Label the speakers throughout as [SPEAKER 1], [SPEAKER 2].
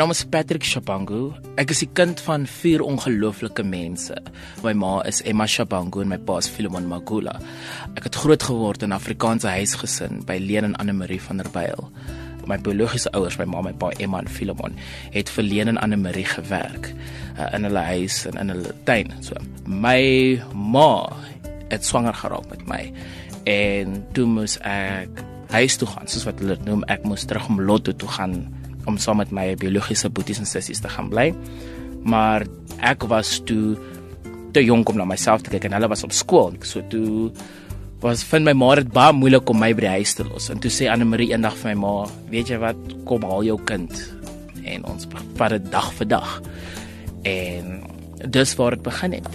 [SPEAKER 1] naam is Patrick Shabangu. Ek is die kind van vier ongelooflike mense. My ma is Emma Shabangu en my pa is Philemon Magula. Ek het groot geword in 'n Afrikaanse huisgesin by Leen en Anne Marie van der Byl. My biologiese ouers, my ma, my pa Emma en Philemon, het vir Leen en Anne Marie gewerk uh, in hulle huis en in hulle tuin. So my ma het swanger geraak met my en toe moes ek huis toe gaan, soos wat hulle dit noem, ek moes terug om Lotto toe gaan om saam met my biologiese boeties en sissies te gaan bly. Maar ek was toe te jonk om na myself te kyk en hulle was op skool. So toe was vind my ma dit baie moeilik om my by die huis te los. En toe sê Anne Marie eendag vir my ma, "Weet jy wat? Kom haal jou kind." En ons vat dit dag vir dag. En dis waar dit begin het.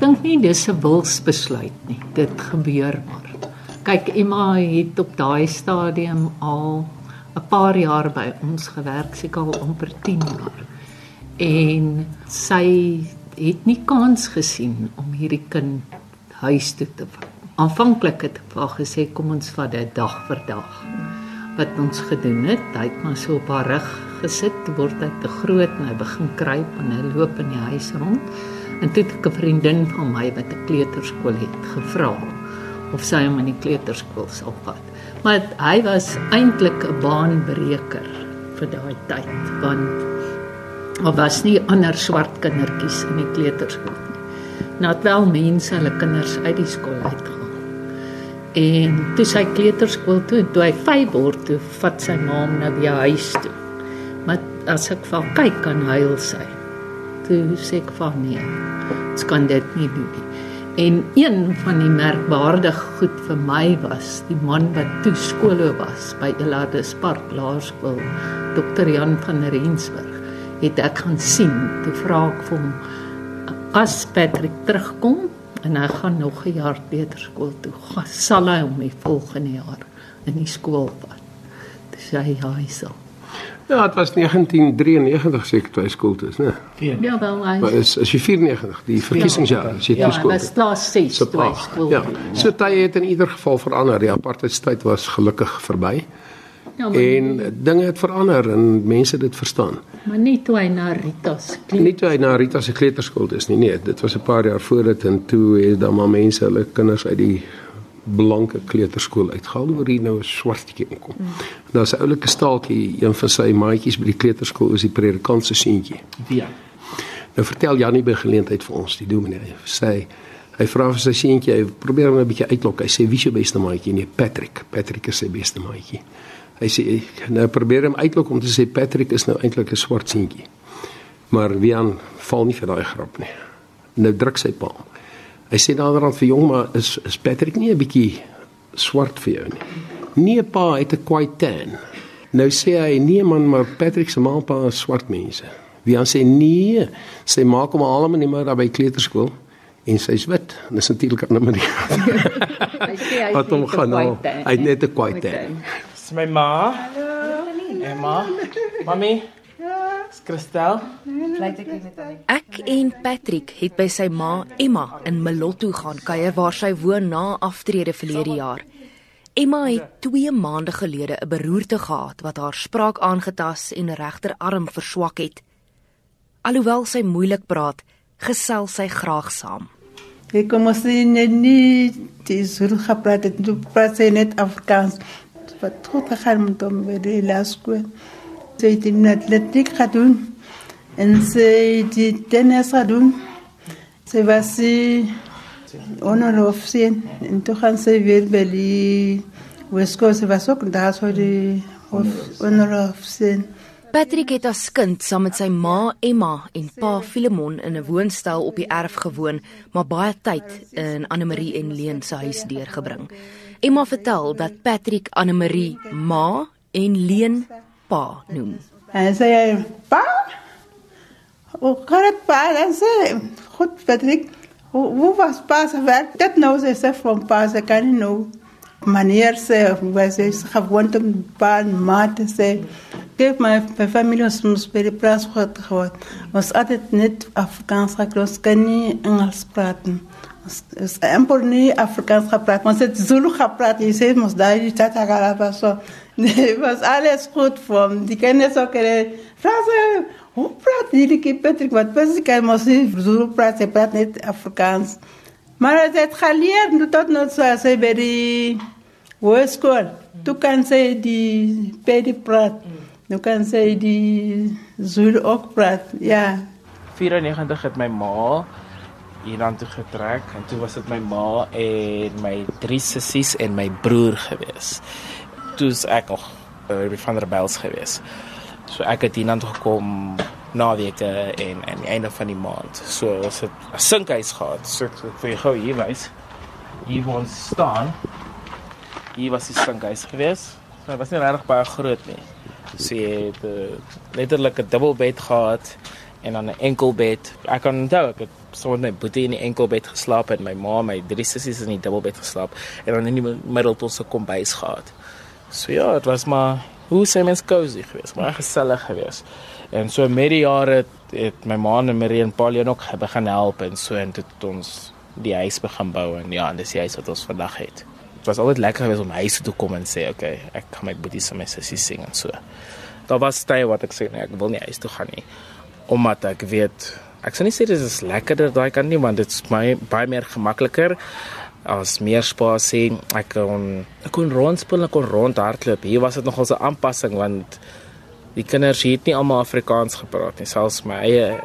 [SPEAKER 2] Dis 'n wilsbesluit nie. Dit gebeur maar. Kyk, Emma het op daai stadium al 'n paar jaar by ons gewerk, seker al amper 10 jaar. En sy het nie kans gesien om hierdie kind huis toe te vat. Aanvanklik het ek vir gesê kom ons vat dit dag vir dag. Wat ons gedoen het, hy het maar so op haar rug gesit, word hy te groot en hy begin kruip en hy loop in die huis rond. En toe het ek 'n vriendin van my wat 'n kleuterskool het gevra of sy hom in die kleuterskool sal vat. Maar hy was eintlik 'n baanbreker vir daai tyd want daar was nie ander swart kindertjies in die kleuterskool nie. Nou het wel mense hulle kinders uit die skool uitgehaal. En toe sy kleuterskool toe, toe hy 5 word, toe vat sy ma hom na die huis toe. Maar as ek val kyk kan huil sy toe sê ek van nee. Ons kan dit nie doen nie. En een van die merkwaardige goed vir my was die man wat toe skoolhoof was by Elardus Park Laerskool, Dr. Jan van Rensburg. Het ek gaan sien, toe vra ek vir hom as Patrick terugkom en hy gaan nog 'n jaar beter skool toe, sal hy hom die volgende jaar in die skool vat. Dis hy hy sal.
[SPEAKER 3] Ja, dit was 1993 seker toe hy skool toe is, né?
[SPEAKER 2] Ja, wel hy.
[SPEAKER 3] Maar is as jy 94, die verkiesingsjaar, as jy
[SPEAKER 2] ja,
[SPEAKER 3] skool.
[SPEAKER 2] Ja, was klas 6 toe hy skool.
[SPEAKER 3] Ja. So tye het in ieder geval verander. Die apartheidstyd was gelukkig verby. Ja, en nie, dinge het verander en mense dit verstaan.
[SPEAKER 2] Maar nie toe hy na Rita se kleuter.
[SPEAKER 3] Nie toe hy na Rita se kleuterskool is nie. Nee, dit was 'n paar jaar voor dit en toe het dan maar mense hulle kinders uit die blanke kleuterskool uitgehaal oor hier nou 'n swartjie inkom. Mm. Daar's 'n oulike staaltjie, een van sy maatjies by die kleuterskool is die predikant se seentjie.
[SPEAKER 1] Wie?
[SPEAKER 3] Nou vertel Janie by geleentheid vir ons, die dominee, sê hy vra vir sy seentjie, hy probeer hom 'n bietjie uitlok. Hy sê wie is jou beste maatjie? Nee, Patrick. Patrick is sy beste maatjie. Hy sê nou probeer hom uitlok om te sê Patrick is nou eintlik 'n swart seentjie. Maar Wian val nie vir daai grap nie. Nou druk sy pa. Hy sê naderhand vir jong maar is is Patrick nie 'n bietjie swart vir jou nie. Nee pa, het 'n quite tan. Nou sê hy nee man, maar Patrick se ma pa is swart mense. Wie aan sê nee, sy maak hom almal nie meer daar by kleuterskool en sy's wit. Dis natuurlik aan 'n manier.
[SPEAKER 2] hy sê hy
[SPEAKER 3] het hom gaan nou. Hy het net 'n quite tan.
[SPEAKER 1] Dis my ma. Hallo. Emma. Mami. Kristel.
[SPEAKER 4] Ek en Patrick het by sy ma Emma in Malotto gaan kuier waar sy woon na aftrede verlede jaar. Emma het 2 maande gelede 'n beroerte gehad wat haar spraak aangetas en regterarm verswak het. Alhoewel sy moeilik praat, gesels sy graag saam.
[SPEAKER 5] Ek kom as net nie dis hoe gepraat het, jy praat net Afrikaans. Wat goed gegaan met hom by die laerskool. Sy het in atletiek gedoen en sy het die tennis gedoen. Sy was sy honor-officer en toe gaan sy weer by die West-Coast. Sy was ook daar so die honor-officer.
[SPEAKER 4] Patrick het as kind saam met sy ma Emma en pa Filemon in 'n woonstel op die erf gewoon, maar baie tyd in Anne-Marie en Leen se huis deurgebring. Emma vertel dat Patrick Anne-Marie ma en Leen pa noem.
[SPEAKER 5] En sy sê pa? O, kan pa dan sê, "Goed, Patrick, hoe was pa se werk?" Dit nou sê sy van pa se kan nie nou. Meneer sê of wij zijn gewoon om baan maat te zijn. Kijk, mijn, mijn familie ons bij de plaats gehad geworden. Was altijd net Afrikaans gekloos, kan niet Engels praten. Is amper niet Afrikaans gepraat, maar ze het Zulu gepraat. Je zei, moest daar je tata zo. Nee, was alles goed voor hem. Die kennis ook. Frans, hoe praat jullie Patrick? Wat Patrick kan moest niet Zulu praten, hij praat niet Afrikaans. Maar hij heeft geleerd, tot nog zo, hij bij de hogeschool. Toen kan ze die Pedi praat. Toen kan ze die Zulu ook praat, ja.
[SPEAKER 1] 94 het my ma hieraan toe getrek en toe was dit my ma en my drie sissies en my broer gewees. Toe's ek nog uh, van der Bels gewees. So ek het hieraan toe gekom na weke en aan die einde van die maand. So was dit 'n sinkhuis gehad. So ek vir jou hier wys. Hier waar ons staan. Hier was die sinkhuis gewees. So, dit was nie regtig baie groot nie. So jy het uh, letterlik 'n dubbelbed gehad en dan 'n enkelbed. Ek kan onthou ek het so net my boetie in die enkelbed geslaap en my ma, my drie sissies in die dubbelbed geslaap en dan in die middel tot se kombuis gehad. So ja, dit was maar hoe sê mens cozy geweest, maar gesellig geweest. En so met die jare het, het my ma en Marie en Pauline ook begin help en so en dit ons die huis begin bou en ja, en dis die huis wat ons vandag het. Dit was altyd lekker geweest om huis toe kom en sê, "Oké, okay, ek gaan my boetie se my sissies sing en so." Daar was tye wat ek sê, "Nee, ek wil nie huis toe gaan nie." Omdat ek weet Ek sou nie sê dit is lekkerder daai kan nie want dit is baie meer gemakliker as meer spasie. Ek kon ek kon rondspeel, ek kon rondhardloop. Hier was dit nogal 'n aanpassing want die kinders hier het nie almal Afrikaans gepraat nie. Selfs my eie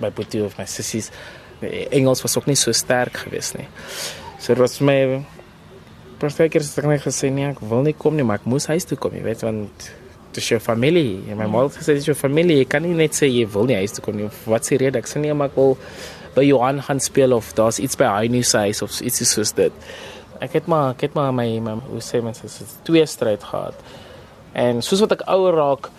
[SPEAKER 1] my boetie of my sissies Engels was ook nie so sterk geweest nie. So dit was my perfekte stukkie gesê nie ek wil nie kom nie, maar ek moes huis toe kom, jy weet want dis jou familie. En my ma het gesê dis jou familie. Jy kan nie net sê jy wil nie huis toe kom nie. Wat s'e rede? Ek sê nie maar ek wil by Johan gaan speel of daar's iets by Heini se huis of iets soos dit. Ek het maar ek het maar my, my hoe sê mense is twee stryd gehad. En soos wat ek ouer raak,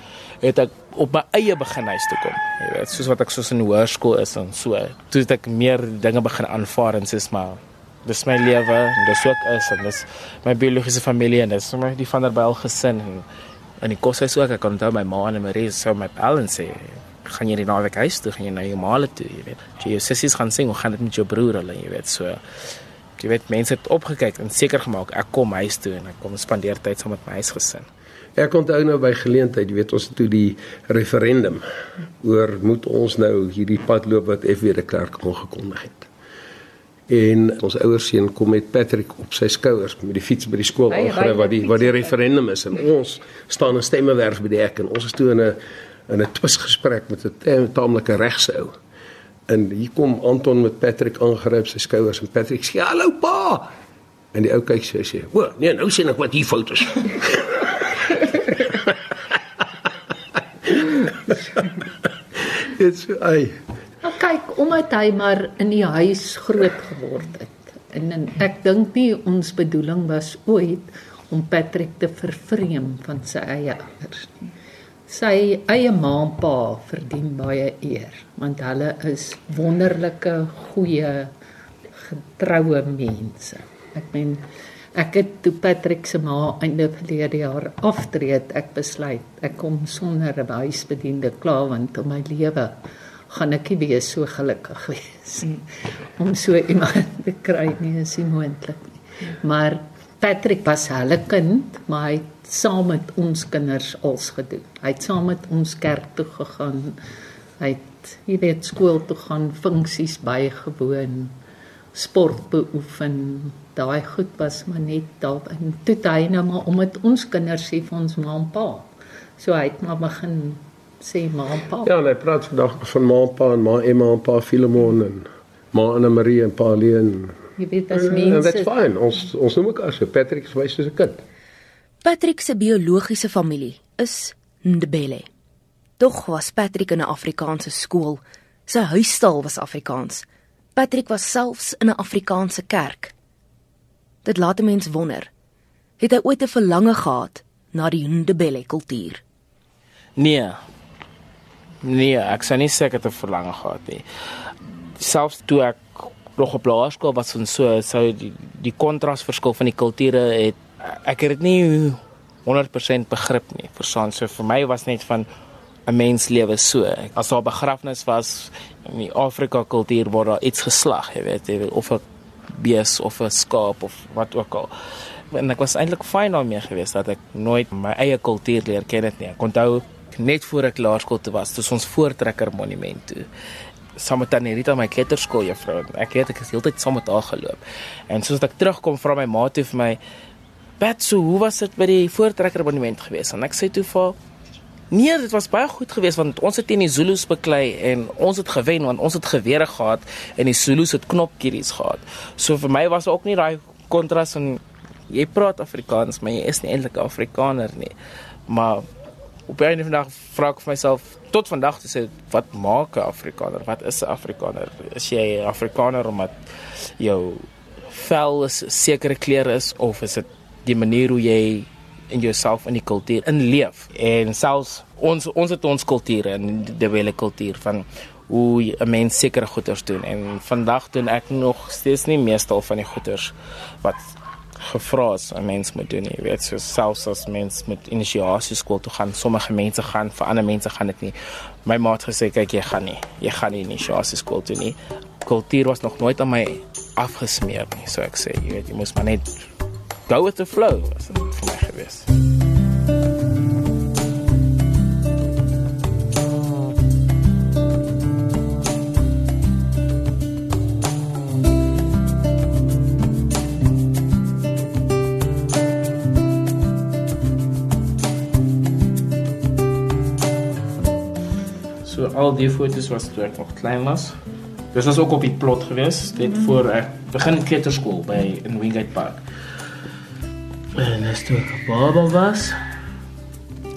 [SPEAKER 1] het ek op my eie begin huis toe kom. Jy weet, soos wat ek soos in hoërskool is en so. Toe het ek meer dinge begin aanvaar en sê maar dis my lewe en dis ook is en dis my biologiese familie en dis my die van der Byl gesin en in die koshuis ook ek kan onthou my ma en Marie sou my en sê gaan jy die naweek huis toe? Gaan jy na jou maale toe? Jy weet. Jy jou sissies gaan sing hoe gaan dit met jou broer hulle jy weet. So jy weet mense het opgekyk en seker gemaak ek kom huis toe en ek kom spandeer tyd saam met my huisgesin.
[SPEAKER 3] Ek onthou nou by geleentheid jy weet ons het toe die referendum oor moet ons nou hierdie pad loop wat FW de Klerk aangekondig het en ons ouers seun kom met Patrick op sy skouers met die fiets by die skool aangery wat die wat die referendum is en ons staan in stemmewerf by die hek en ons is toe in 'n in 'n twisgesprek met 'n taamlike regse ou. En hier kom Anton met Patrick aangryp sy skouers en Patrick sê hallo pa. En die ou kyk sy sê, "O, nee, nou sien ek wat hier fout is." Dit's ai
[SPEAKER 2] kyk omdat hy maar in die huis groot geword het. En, en ek dink nie ons bedoeling was ooit om Patrick te vervreem van sy eie ouers nie. Sy eie ma en pa verdien baie eer want hulle is wonderlike goeie getroue mense. Ek meen ek het toe Patrick se ma einde verlede jaar aftree het ek besluit ek kom sonder 'n huisbediende klaar want om my lewe gaan ek nie weer so gelukkig wees. Om so iemand te kry nie is nie moontlik nie. Maar Patrick was hulle kind maar hy het saam met ons kinders als gedoen. Hy het saam met ons kerk toe gegaan. Hy het jy weet skool toe gaan funksies bygewoon sport beoefen. Daai goed was maar net daar. En toe hy nou maar om met ons kinders sê vir ons ma en pa. So hy het maar begin sê ma en pa.
[SPEAKER 3] Ja, hy praat vandag van ma en pa en ma Emma en pa Filemon en ma Anna Marie en pa Leen.
[SPEAKER 2] Jy weet as mense.
[SPEAKER 3] En dit's fyn. Ons ons noem mekaar so Patrick is wys soos 'n kind.
[SPEAKER 4] Patrick se biologiese familie is Ndebele. Tog was Patrick in 'n Afrikaanse skool. Sy huistaal was Afrikaans. Patrick was selfs in 'n Afrikaanse kerk. Dit laat 'n mens wonder. Het hy ooit 'n verlange gehad na die Ndebele kultuur?
[SPEAKER 1] Nee, Nee, ek sou nie seker te verlang gehad nie. Selfs toe ek nog op laerskool was en so sou die die kontras verskil van die kulture het ek het dit nie 100% begrip nie. Verstaan, so vir my was net van 'n mens lewe so. As daar begrafnis was in die Afrika kultuur waar daar iets geslag, jy weet, jy weet of 'n bees of 'n skaap of wat ook al. En ek was eintlik fyn daarmee geweest dat ek nooit my eie kultuur leer ken het nie. Ek onthou net voor ek laerskool toe was, toe ons voortrekker monument toe saam met Tannie Rita my kletterskool juffrou. Ek het ek het heeltyd saam met haar geloop. En soos ek terugkom vra my ma toe vir my Pat, so hoe was dit by die voortrekker monument geweest? En ek sê toe vir Nee, dit was baie goed geweest want ons het teen die Zulus beklei en ons het gewen want ons het gewere gehad en die Zulus het knopkieries gehad. So vir my was ook nie daai kontras en jy praat Afrikaans, maar jy is nie eintlik Afrikaner nie. Maar op 'n vandag vra ek vir myself tot vandag te sê wat maak 'n Afrikaner? Wat is 'n Afrikaner? Is jy 'n Afrikaner omdat jou vel 'n sekere kleur is of is dit die manier hoe jy in jouself in die kultuur inleef en selfs ons ons het ons kulture en die wele kultuur van hoe 'n mens sekere goeders doen en vandag doen ek nog steeds nie meestal van die goeders wat gevra is 'n mens moet doen jy weet so selfs as mens met inisiasie skool toe gaan sommige mense gaan vir ander mense gaan dit nie. My ma het gesê kyk jy gaan nie jy gaan nie inisiasie skool toe nie. Kultuur was nog nooit aan my afgesmeer nie. So ek sê jy weet jy moet maar net go with the flow dit vir my gewees. Al die foto's was toe ek nog klein was. Dis was ook op die plot gewees, dit mm. voor ek begin kleuterskool by in Wingate Park. En as toe ek baba was.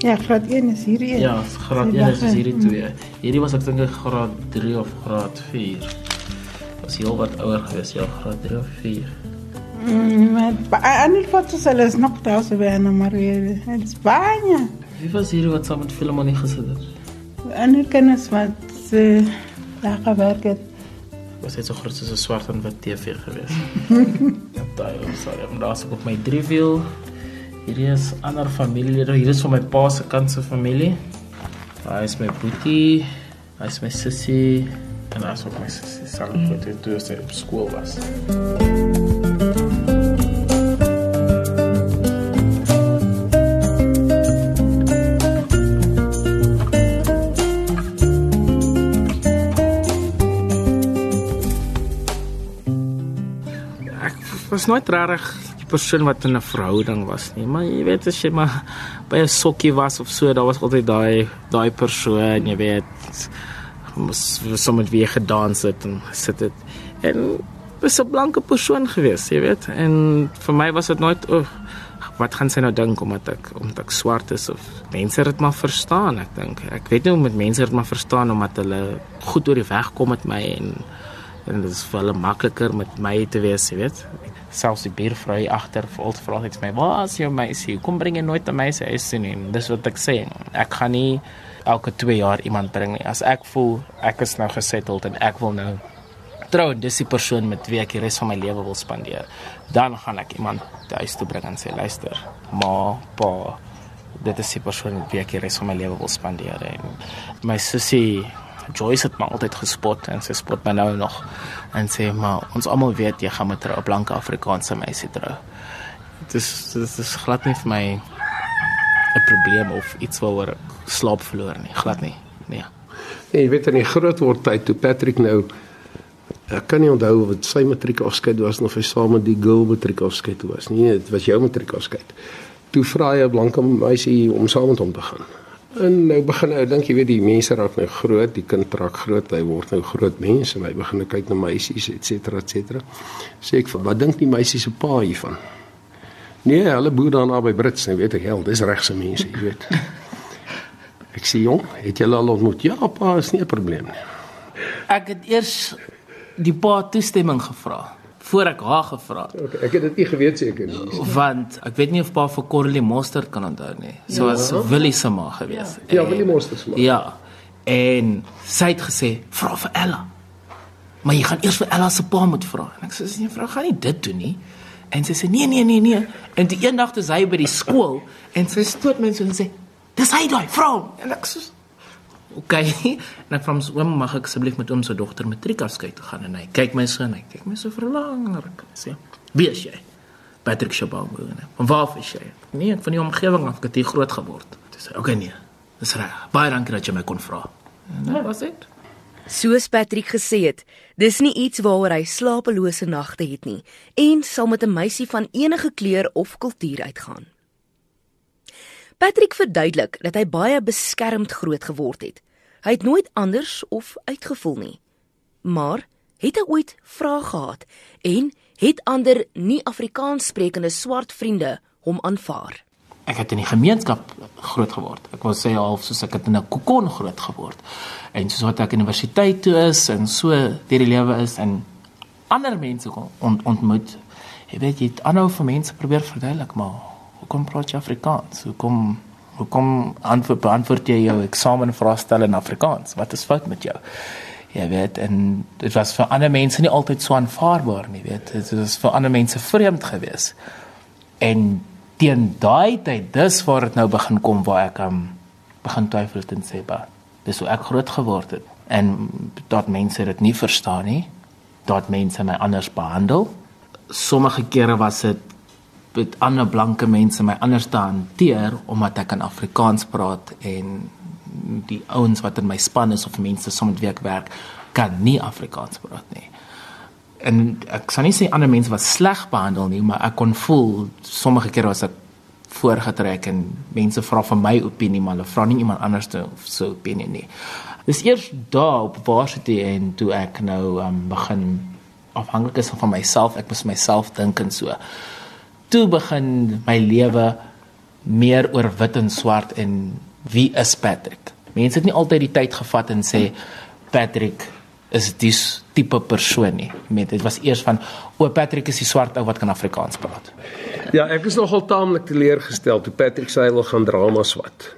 [SPEAKER 5] Ja, graad 1 is hierdie.
[SPEAKER 1] Ja, graad 1 is hierdie twee. Hierdie was ek dink graad 3 of graad 4. Was heel wat ouer gewees, ja, graad 3 of 4.
[SPEAKER 5] Mm, maar ander foto's hulle is nog daar so by Anna Maria. In Spanje.
[SPEAKER 1] Wie was hier wat saam met Filmonie gesit het?
[SPEAKER 5] Ander kinders wat se uh, daar gewerk het
[SPEAKER 1] was dit so groot soos 'n swart en wit TV gewees. ja, daai was sorry, maar daar's ook my driewiel. Hier is ander familielede. Hier is van my pa se kant se familie. Daar is my boetie, daar is my sussie en is ook my sussie. Saam met dit toe sy op skool was. Was nooit regtig die persoon wat in 'n verhouding was nie, maar jy weet as jy maar by 'n sokkie was of so, daar was altyd daai daai persoon, jy weet, mos sommer wie gedans het en sit dit. En was 'n blanke persoon gewees, jy weet. En vir my was dit nooit oh, wat gaan sy nou dink omdat ek omdat ek swart is of mense dit maar verstaan, ek dink. Ek weet nie hoe met mense dit maar verstaan omdat hulle goed oor die weg kom met my en en dit is vir hulle makliker met my te wees, jy weet selfs die buurvrou hier agter vol vra net my, "Waar is jou meisie? Kom bring jy nooit 'n meisie huis toe nie?" Dis wat ek sê. Ek gaan nie elke 2 jaar iemand bring nie. As ek voel ek is nou gesettled en ek wil nou trou en dis die persoon met wie ek die res van my lewe wil spandeer, dan gaan ek iemand huis toe bring en sê, "Luister, ma, pa, dit is die persoon met wie ek die res van my lewe wil spandeer." En my sussie Joyce het my altyd gespot en sy spot my nou nog en sê maar ons almal weet jy gaan met 'n blanke Afrikaanse meisie trou. Dit is dit is glad nie vir my 'n probleem of iets waaroor ek slaap verloor nie, glad nie. Nee.
[SPEAKER 3] Nee, jy weet in die groot word tyd toe Patrick nou ek kan nie onthou wat sy matriek afskeid was of hy saam met die girl matriek afskeid was nie. Dit was jou matriek afskeid. Toe vra hy 'n blanke meisie om saam met hom te gaan. En nou begin nou dink jy weet die mense raak nou groot, die kind raak groot, hy word nou groot mense, hy begin nou kyk na meisies et cetera et cetera. Sê ek, wat dink die meisies se pa hiervan? Nee, hulle boer daar naby Brits, nou weet ek hel, dis regse mense, jy weet. Ek sê jong, het jy al ontmoet? Ja, pa, is nie 'n probleem nie.
[SPEAKER 1] Ek het eers die pa toestemming gevra voor ek haar gevra het.
[SPEAKER 3] Okay, ek het dit nie geweet seker nie.
[SPEAKER 1] Want ek weet nie of pa vir Corley Mostert kan onthou nie. So ja. Willie se ma gewees.
[SPEAKER 3] Ja, ja Willie Mostert se ma.
[SPEAKER 1] Ja. En sy het gesê, "Vra vir Ella." Maar jy gaan eers vir Ella se pa moet vra. En ek sê, "Nee, vrou, gaan nie dit doen nie." En sy sê nee nee nee nee. En die eendag toe sy by die skool en sy stoot mense en sê dis hy daai vrou. En ek sê. Okay. En ek vra hom oom mag ek asseblief met oom se dogter matriekafskeid toe gaan en hy kyk my so en hy kyk my so verlanger. Sê wie is jy? Patrick Shabangu. Van waar is jy? Nee, ek van die omgewing af, ek het hier groot geword. Dis oké okay, nee. Dis reg. Baie dankie dat jy my kon vra. En dit was dit.
[SPEAKER 4] Soos Patrick gesê het, dis nie iets waaroor hy slapelose nagte het nie en sal met 'n meisie van enige kleur of kultuur uitgaan. Patrick verduidelik dat hy baie beskermd groot geword het. Hy het nooit anders of uitgevoel nie. Maar het hy ooit vrae gehad en het ander nie-Afrikaans sprekende swart vriende hom aanvaar?
[SPEAKER 1] ek het in die gemeenskap groot geword. Ek wil sê half soos ek het in 'n kokon groot geword. En soos wat ek universiteit toe is en so deur die lewe is en ander mense ont, ontmoet. Jy weet jy het aanhou vir mense probeer verduidelik maar hoekom praat jy Afrikaans? Hoekom hoekom antwoord beantwoord jy jou eksamenvraestel in Afrikaans? Wat is fout met jou? Jy weet en dit was vir ander mense nie altyd so aanvaarbaar nie, weet. Dit was vir ander mense vreemd geweest. En teen daai tyd dis waar dit nou begin kom waar ek um, begin twyfel en sê ba dis hoe ek groot geword het en dat mense dit nie verstaan nie dat mense my anders behandel sommige kere was dit met ander blanke mense my anders te hanteer omdat ek in Afrikaans praat en die ouens wat in my span is of mense soms met wie ek werk kan nie Afrikaans praat nie en ek sal nie sê ander mense was sleg behandel nie, maar ek kon voel sommige kere was ek voorgetrek en mense vra vir my opinie, maar hulle vra nie iemand anders se so opinie nie. Dis eers daar op varsity en toe ek nou um, begin afhanklik is van myself, ek moet myself dink en so. Toe begin my lewe meer oor wit en swart en wie is Patrick? Mense het nie altyd die tyd gevat en sê Patrick is dis tipe persoon nie. Met dit was eers van o Patrick is die swart ou wat kan Afrikaans praat.
[SPEAKER 3] Ja, ek is nogal taamlik teleurgestel toe Patrick sê hy wil gaan drama swat.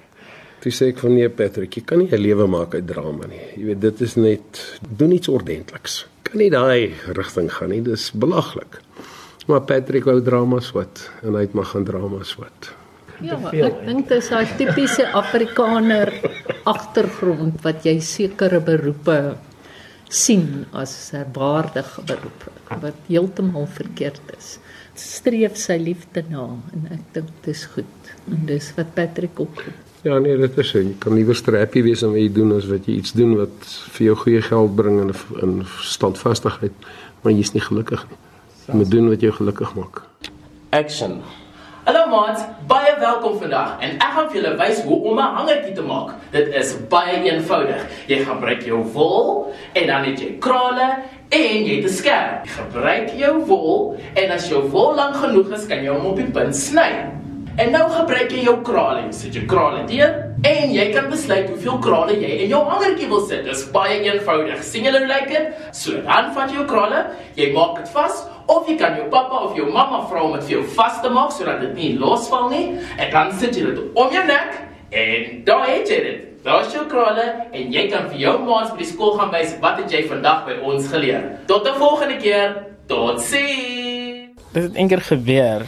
[SPEAKER 3] Toe sê ek van nee Patrick, jy kan nie 'n lewe maak uit drama nie. Jy weet dit is net doen iets ordentliks. Kan nie daai rigting gaan nie. Dis belaglik. Maar Patrick wou drama swat en hy het maar gaan drama swat.
[SPEAKER 2] Ja, ek dink dit is 'n tipiese Afrikaner agtergrond wat jy sekere beroepe sien as 'n waardige beroep wat heeltemal verkeerd is. Streef sy liefde na en ek dink dit is goed. En dis wat Patrick ook doen.
[SPEAKER 3] Ja nee, dit is so. Jy kan liewer strappie wees om iets doen as wat jy iets doen wat vir jou goeie geld bring en in standvastigheid, maar jy's nie gelukkig nie. Jy moet doen wat jou gelukkig maak.
[SPEAKER 1] Action. Hallo maat, baie welkom vandag en ek gaan vir julle wys hoe om 'n hangertjie te maak. Dit is baie eenvoudig. Jy gebruik jou wol en dan het jy krale en jy het 'n skerm. Jy gebruik jou wol en as jou wol lank genoeg is, kan jy hom op die punt sny. En nou gebruik jy jou krale. Jy sit jou krale deur en jy kan besluit hoeveel krale jy in jou hangertjie wil sit. Dit is baie eenvoudig. sien julle hoe lyk dit? So dan vat jy jou krale, jy maak dit vas of jy kan jou pappa of jou mamma vra om dit vir jou vas te maak sodat dit nie losval nie en dan sit jy dit om jou nek en daar het jy dit. Daar's jou krale en jy kan vir jou maats by die skool gaan wys wat het jy vandag by ons geleer. Tot 'n volgende keer. Totsiens. Dit het eendag gebeur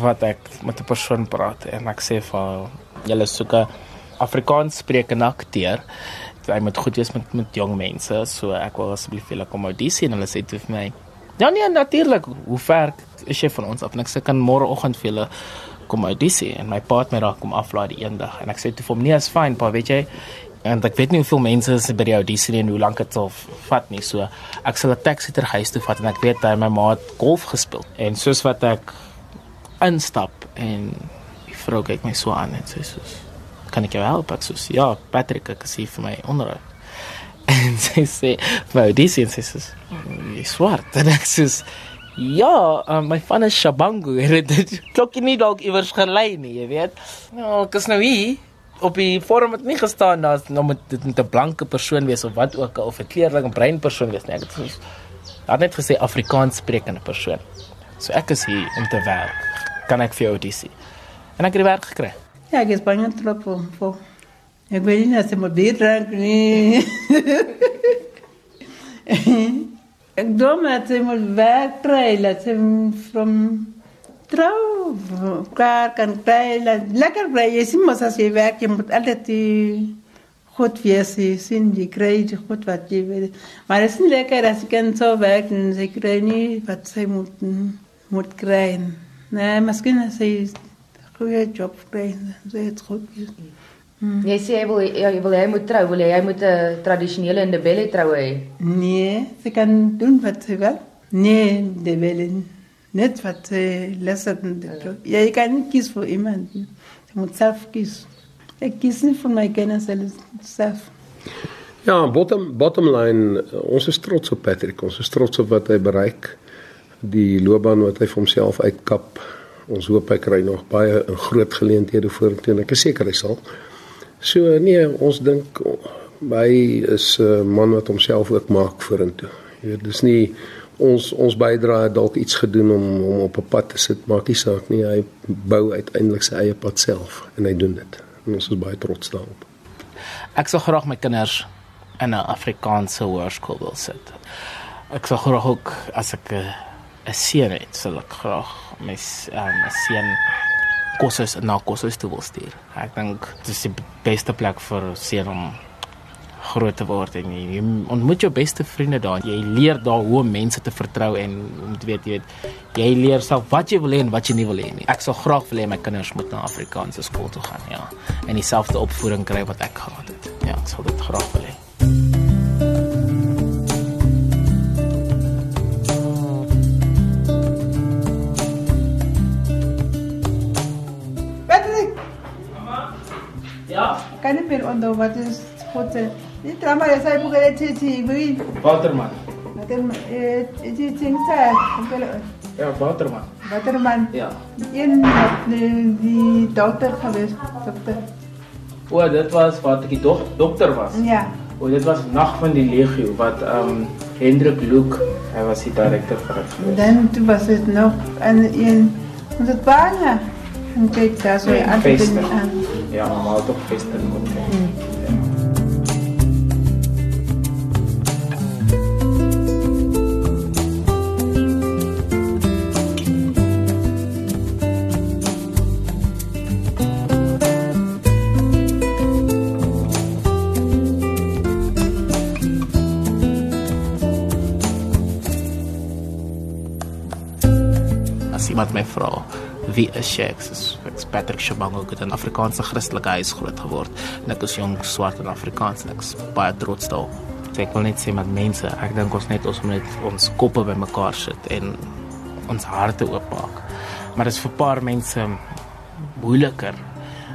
[SPEAKER 1] wat ek met 'n persoon praat en ek sê vir julle soek 'n Afrikaans sprekende akteur. Hy moet goed wees met met jong mense, so ek wil asseblief vir hulle kom audisie en hulle sê toe vir my Ja nee, natuurlik. Hoe ver is jy van ons af? En ek sê kan môreoggend vir julle kom audisie en my pa het my daar kom aflaai die eendag en ek sê toe vir hom nee, is fyn, pa, weet jy? En ek weet nie hoeveel mense is by die audisie en hoe lank dit sal vat nie. So ek sal 'n taxi ter huis toe vat en ek weet hy my ma het golf gespeel. En soos wat ek instap en die vrou kyk my so aan en sê soos kan ek jou help? Ek sê ja, Patrick, ek sê vir my onderhoud. En sy sê, "Maar dis is is swart." En ek sê, "Ja, um, my van is Shabangu." En dit klok nie dalk iewers gelei nie, jy weet. Nou, ek is nou hier op die forum het nie gestaan dat nou moet dit 'n blanke persoon wees of wat ook al of 'n kleurling of bruin persoon wees nie. Ek het daar net gesê Afrikaans sprekende persoon. So ek is hier om te werk. Kan ek vir jou audisie? En ek het die werk gekry.
[SPEAKER 5] Ja, ek is baie trots op vir Ek weet nie as jy moet dit drank nie. Ek dom dat sy moet werk kry, dat sy van trou klaar kan kry. Lekker bly, jy sien mos as jy werk, jy moet altyd die goed wees, jy sien jy kry die goed wat jy wil. Maar dit is nie lekker as jy kan so werk en sy kry nie wat sy moet moet kry. Nee, miskien as sy goeie job kry, sy het goed.
[SPEAKER 4] Hmm. Jy sê wil jy wil hy moet trou, wil jy hy moet 'n uh, tradisionele ndebele troue hê?
[SPEAKER 5] Nee, sy kan doen wat sy wil. Nee, ndebele net wat sy leser in die ja. Ja, jy kan nie kies vir iemand. Jy moet self kies. Ek kies nie vir my kinders self.
[SPEAKER 3] Ja, bottom bottom line, ons is trots op Patrick. Ons is trots op wat hy bereik. Die loopbaan wat hy vir homself uitkap. Ons hoop hy kry nog baie 'n groot geleenthede vorentoe. Ek is seker hy sal. So nee, ons dink hy is 'n man wat homself ook maak vorentoe. Jy weet, dis nie ons ons bydra dalk iets gedoen om hom op 'n pad te sit, maak nie saak nie. Hy bou uiteindelik sy eie pad self en hy doen dit. En ons is baie trots daarop.
[SPEAKER 1] Ek sou graag my kinders in 'n Afrikaanse hoërskool wil sit. Ek sou graag ook as ek 'n seun het, sou ek graag my um, seun kursus na kursus te wil stuur. Ek dink dit is die beste plek vir seun om groot te word en jy, jy ontmoet jou beste vriende daar. Jy leer daar hoe om mense te vertrou en om te weet jy weet jy leer self wat jy wil hê en wat jy nie wil hê nie. Ek sal graag wil hê my kinders moet na Afrikaanse skool toe gaan, ja. En dieselfde opvoeding kry wat ek gehad het. Ja, ek sal dit graag wil hê.
[SPEAKER 5] Kan nie meer onthou wat is God se. Die drama is hy boek het dit wie
[SPEAKER 1] Waterman.
[SPEAKER 5] Waterman eh dit sing sê.
[SPEAKER 1] Ja, Waterman.
[SPEAKER 5] Waterman.
[SPEAKER 1] Ja.
[SPEAKER 5] Een die, die dokter gewees, dokter.
[SPEAKER 1] O, dit was wat ek die dok dokter was.
[SPEAKER 5] Ja.
[SPEAKER 1] O, dit was Nag van die Legio wat ehm um, Hendrik Luke, hy was die direkteur vir dit.
[SPEAKER 5] Dan toe was dit nog en een ons het baie en kyk daar so
[SPEAKER 1] Nee,
[SPEAKER 5] aan
[SPEAKER 1] feeste.
[SPEAKER 5] aan.
[SPEAKER 1] Ja, normaal toch feesten moet. As iemand my vra wie is jy? Ek is ek's Patrick Shabango, ek het in Afrikaanse Christelike huis groot geword. En ek is jong swart en Afrikaans en ek is baie trots daarop. So ek wil net sê met mense, ek dink ons net ons moet net ons koppe bymekaar sit en ons harte oopmaak. Maar dit is vir paar mense moeiliker.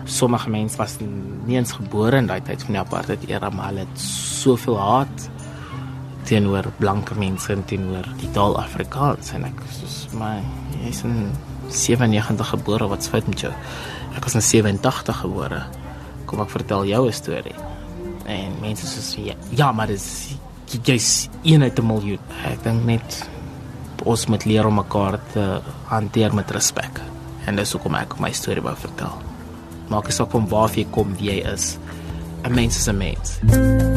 [SPEAKER 1] Sommige mense was nie eens gebore in daai tyd van die apartheid era, maar hulle het soveel haat teenoor blanke mense en teenoor die taal Afrikaans en ek soos my jy's in 97 gebore, wat's fout met jou? Ek was in 87 gebore. Kom ek vertel jou 'n storie. En mense sê ja, ja, maar dis jy's een uit 'n miljoen. Ek dink net ons moet leer om mekaar te hanteer met respek. En dis hoekom ek my storie wou vertel. Maak nie saak van waar jy kom, wie jy is. 'n Mens is 'n mens.